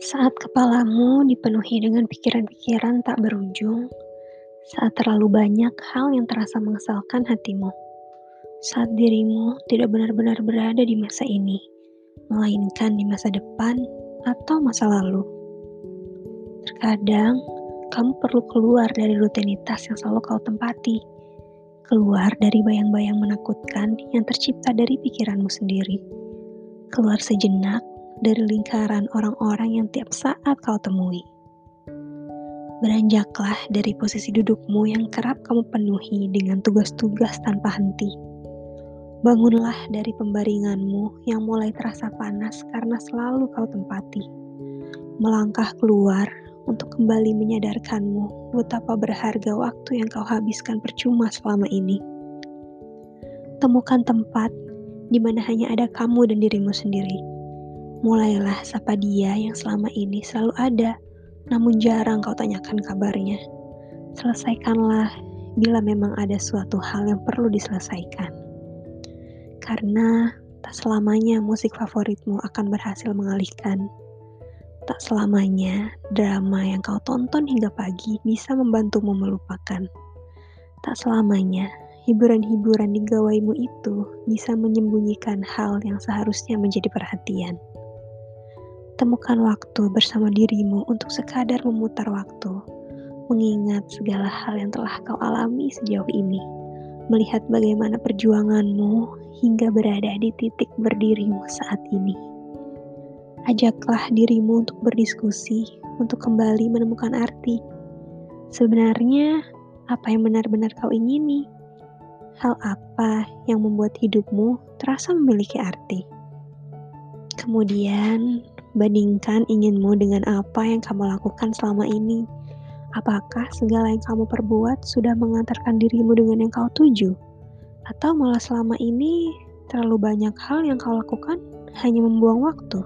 Saat kepalamu dipenuhi dengan pikiran-pikiran tak berujung, saat terlalu banyak hal yang terasa mengesalkan hatimu, saat dirimu tidak benar-benar berada di masa ini, melainkan di masa depan atau masa lalu. Terkadang, kamu perlu keluar dari rutinitas yang selalu kau tempati, keluar dari bayang-bayang menakutkan yang tercipta dari pikiranmu sendiri, keluar sejenak dari lingkaran orang-orang yang tiap saat kau temui. Beranjaklah dari posisi dudukmu yang kerap kamu penuhi dengan tugas-tugas tanpa henti. Bangunlah dari pembaringanmu yang mulai terasa panas karena selalu kau tempati. Melangkah keluar untuk kembali menyadarkanmu betapa berharga waktu yang kau habiskan percuma selama ini. Temukan tempat di mana hanya ada kamu dan dirimu sendiri Mulailah sapa dia yang selama ini selalu ada, namun jarang kau tanyakan kabarnya. Selesaikanlah bila memang ada suatu hal yang perlu diselesaikan. Karena tak selamanya musik favoritmu akan berhasil mengalihkan. Tak selamanya drama yang kau tonton hingga pagi bisa membantumu melupakan. Tak selamanya hiburan-hiburan di gawaimu itu bisa menyembunyikan hal yang seharusnya menjadi perhatian. Temukan waktu bersama dirimu untuk sekadar memutar waktu, mengingat segala hal yang telah kau alami sejauh ini, melihat bagaimana perjuanganmu hingga berada di titik berdirimu saat ini. Ajaklah dirimu untuk berdiskusi, untuk kembali menemukan arti. Sebenarnya, apa yang benar-benar kau ingini? Hal apa yang membuat hidupmu terasa memiliki arti? Kemudian, Bandingkan inginmu dengan apa yang kamu lakukan selama ini. Apakah segala yang kamu perbuat sudah mengantarkan dirimu dengan yang kau tuju? Atau malah selama ini terlalu banyak hal yang kau lakukan hanya membuang waktu?